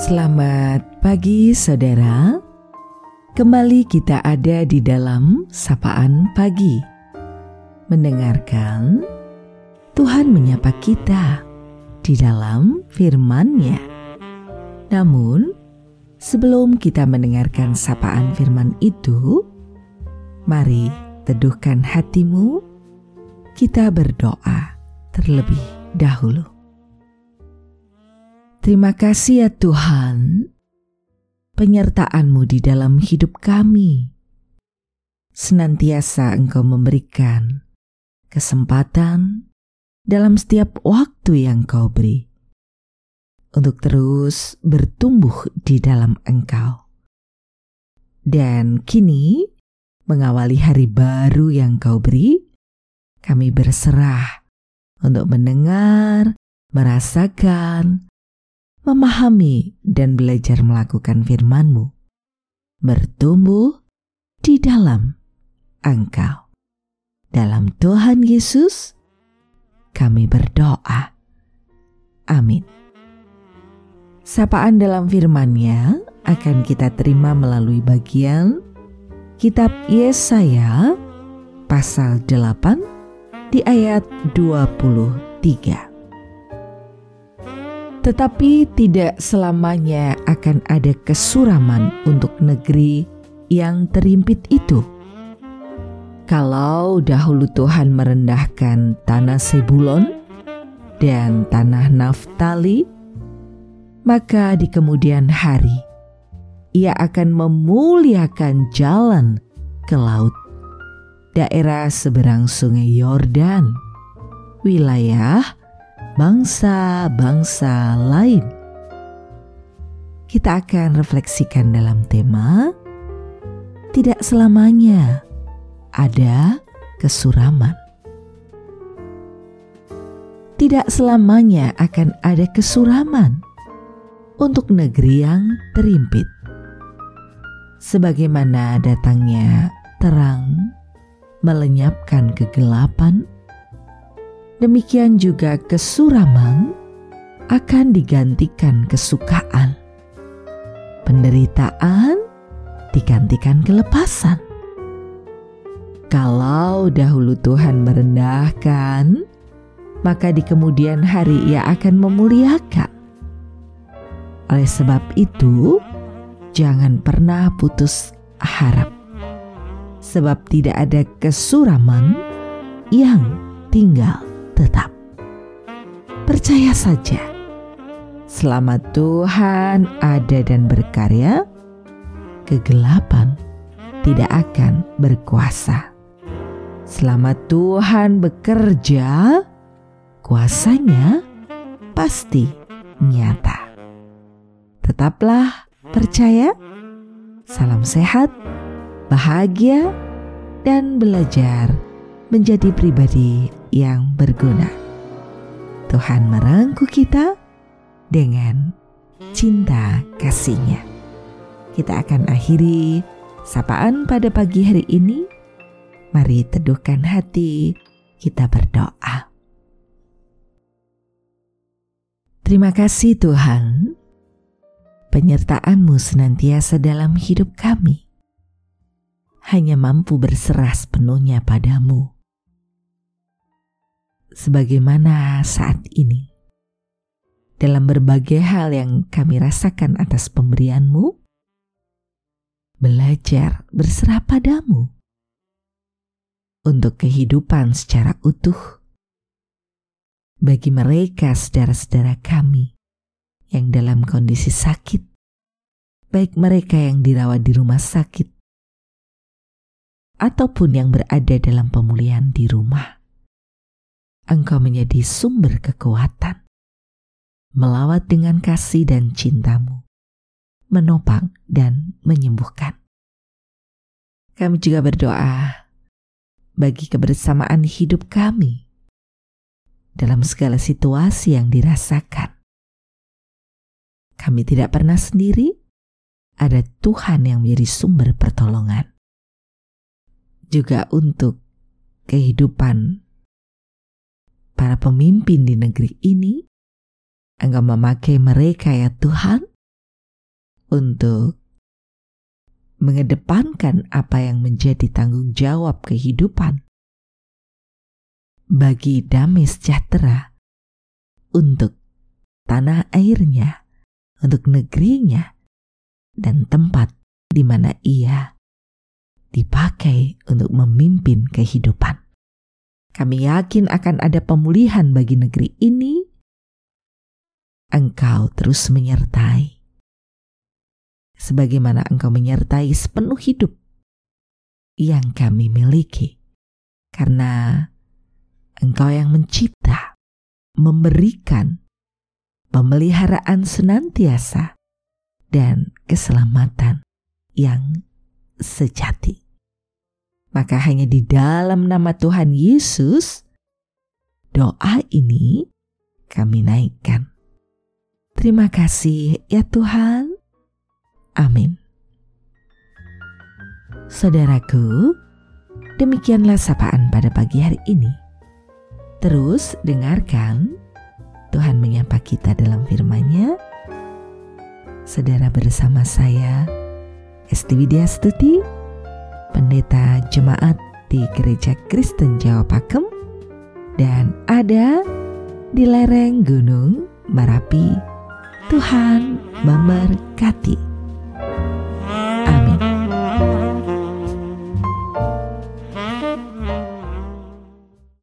Selamat pagi saudara. Kembali kita ada di dalam Sapaan Pagi. Mendengarkan Tuhan menyapa kita di dalam firman-Nya. Namun sebelum kita mendengarkan sapaan firman itu Mari teduhkan hatimu. Kita berdoa terlebih dahulu Terima kasih ya Tuhan, penyertaan-Mu di dalam hidup kami. Senantiasa Engkau memberikan kesempatan dalam setiap waktu yang Kau beri untuk terus bertumbuh di dalam Engkau. Dan kini, mengawali hari baru yang Kau beri, kami berserah untuk mendengar, merasakan, memahami dan belajar melakukan firman-Mu, bertumbuh di dalam Engkau. Dalam Tuhan Yesus, kami berdoa. Amin. Sapaan dalam firman-Nya akan kita terima melalui bagian Kitab Yesaya pasal 8 di ayat 23 tetapi tidak selamanya akan ada kesuraman untuk negeri yang terimpit itu. Kalau dahulu Tuhan merendahkan tanah Sebulon dan tanah Naftali, maka di kemudian hari ia akan memuliakan jalan ke laut, daerah seberang sungai Yordan, wilayah bangsa-bangsa lain. Kita akan refleksikan dalam tema tidak selamanya ada kesuraman. Tidak selamanya akan ada kesuraman untuk negeri yang terimpit. Sebagaimana datangnya terang melenyapkan kegelapan, demikian juga kesuraman akan digantikan kesukaan. Penderitaan digantikan kelepasan. Kalau dahulu Tuhan merendahkan, maka di kemudian hari Ia akan memuliakan. Oleh sebab itu, jangan pernah putus harap, sebab tidak ada kesuraman yang tinggal tetap. Percaya saja, selama Tuhan ada dan berkarya, kegelapan tidak akan berkuasa. Selama Tuhan bekerja, kuasanya pasti nyata. Tetaplah percaya, salam sehat, bahagia, dan belajar menjadi pribadi yang berguna. Tuhan merangkul kita dengan cinta kasihnya. Kita akan akhiri sapaan pada pagi hari ini. Mari teduhkan hati, kita berdoa. Terima kasih Tuhan, penyertaan-Mu senantiasa dalam hidup kami. Hanya mampu berserah sepenuhnya padamu sebagaimana saat ini. Dalam berbagai hal yang kami rasakan atas pemberianmu, belajar berserah padamu untuk kehidupan secara utuh bagi mereka saudara-saudara kami yang dalam kondisi sakit, baik mereka yang dirawat di rumah sakit ataupun yang berada dalam pemulihan di rumah engkau menjadi sumber kekuatan, melawat dengan kasih dan cintamu, menopang dan menyembuhkan. Kami juga berdoa bagi kebersamaan hidup kami dalam segala situasi yang dirasakan. Kami tidak pernah sendiri, ada Tuhan yang menjadi sumber pertolongan. Juga untuk kehidupan para pemimpin di negeri ini, Engkau memakai mereka ya Tuhan untuk mengedepankan apa yang menjadi tanggung jawab kehidupan bagi damai sejahtera untuk tanah airnya, untuk negerinya, dan tempat di mana ia dipakai untuk memimpin kehidupan. Kami yakin akan ada pemulihan bagi negeri ini. Engkau terus menyertai. Sebagaimana engkau menyertai sepenuh hidup yang kami miliki. Karena engkau yang mencipta, memberikan, pemeliharaan senantiasa, dan keselamatan yang sejati. Maka hanya di dalam nama Tuhan Yesus, doa ini kami naikkan. Terima kasih ya Tuhan. Amin. Saudaraku, demikianlah sapaan pada pagi hari ini. Terus dengarkan Tuhan menyapa kita dalam firman-Nya. Saudara bersama saya, Esti Widya Stuti, pendeta jemaat di Gereja Kristen Jawa Pakem, dan ada di lereng Gunung Merapi. Tuhan memberkati.